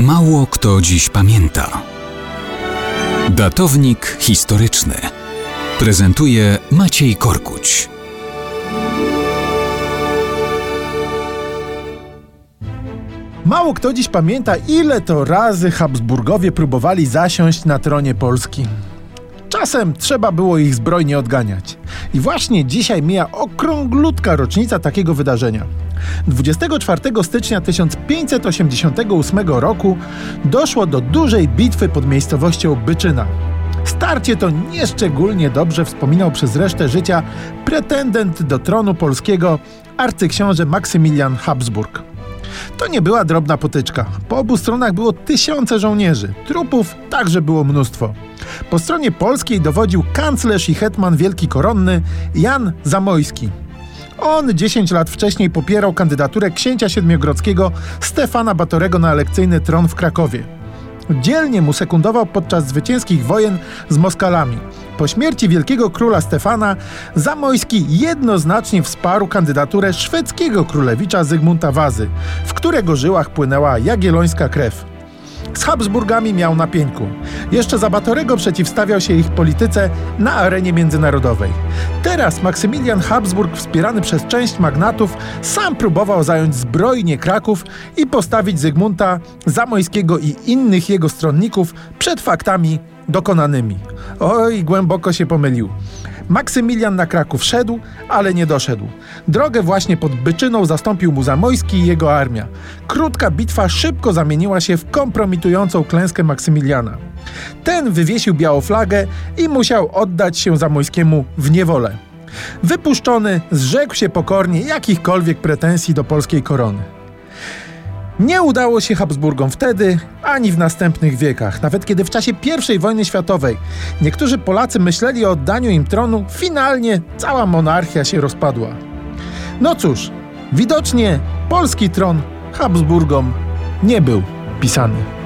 Mało kto dziś pamięta. Datownik historyczny prezentuje Maciej Korkuć. Mało kto dziś pamięta, ile to razy Habsburgowie próbowali zasiąść na tronie Polski. Czasem trzeba było ich zbrojnie odganiać. I właśnie dzisiaj mija okrąglutka rocznica takiego wydarzenia. 24 stycznia 1588 roku doszło do dużej bitwy pod miejscowością Byczyna. Starcie to nieszczególnie dobrze wspominał przez resztę życia pretendent do tronu polskiego arcyksiąże Maksymilian Habsburg. To nie była drobna potyczka. Po obu stronach było tysiące żołnierzy. Trupów także było mnóstwo. Po stronie polskiej dowodził kanclerz i hetman wielki koronny Jan Zamojski. On 10 lat wcześniej popierał kandydaturę księcia siedmiogrodzkiego Stefana Batorego na elekcyjny tron w Krakowie. Dzielnie mu sekundował podczas zwycięskich wojen z Moskalami. Po śmierci wielkiego króla Stefana Zamojski jednoznacznie wsparł kandydaturę szwedzkiego królewicza Zygmunta Wazy, w którego żyłach płynęła jagiellońska krew. Z Habsburgami miał na pieńku. Jeszcze za Batorego przeciwstawiał się ich polityce na arenie międzynarodowej. Teraz Maksymilian Habsburg, wspierany przez część magnatów, sam próbował zająć zbrojnie Kraków i postawić Zygmunta Zamojskiego i innych jego stronników przed faktami dokonanymi. Oj, głęboko się pomylił. Maksymilian na Kraków szedł, ale nie doszedł. Drogę właśnie pod Byczyną zastąpił mu Zamojski i jego armia. Krótka bitwa szybko zamieniła się w kompromitującą klęskę Maksymiliana. Ten wywiesił białą flagę i musiał oddać się Zamojskiemu w niewolę. Wypuszczony, zrzekł się pokornie jakichkolwiek pretensji do polskiej korony. Nie udało się Habsburgom wtedy, ani w następnych wiekach. Nawet kiedy w czasie I wojny światowej niektórzy Polacy myśleli o oddaniu im tronu, finalnie cała monarchia się rozpadła. No cóż, widocznie polski tron Habsburgom nie był pisany.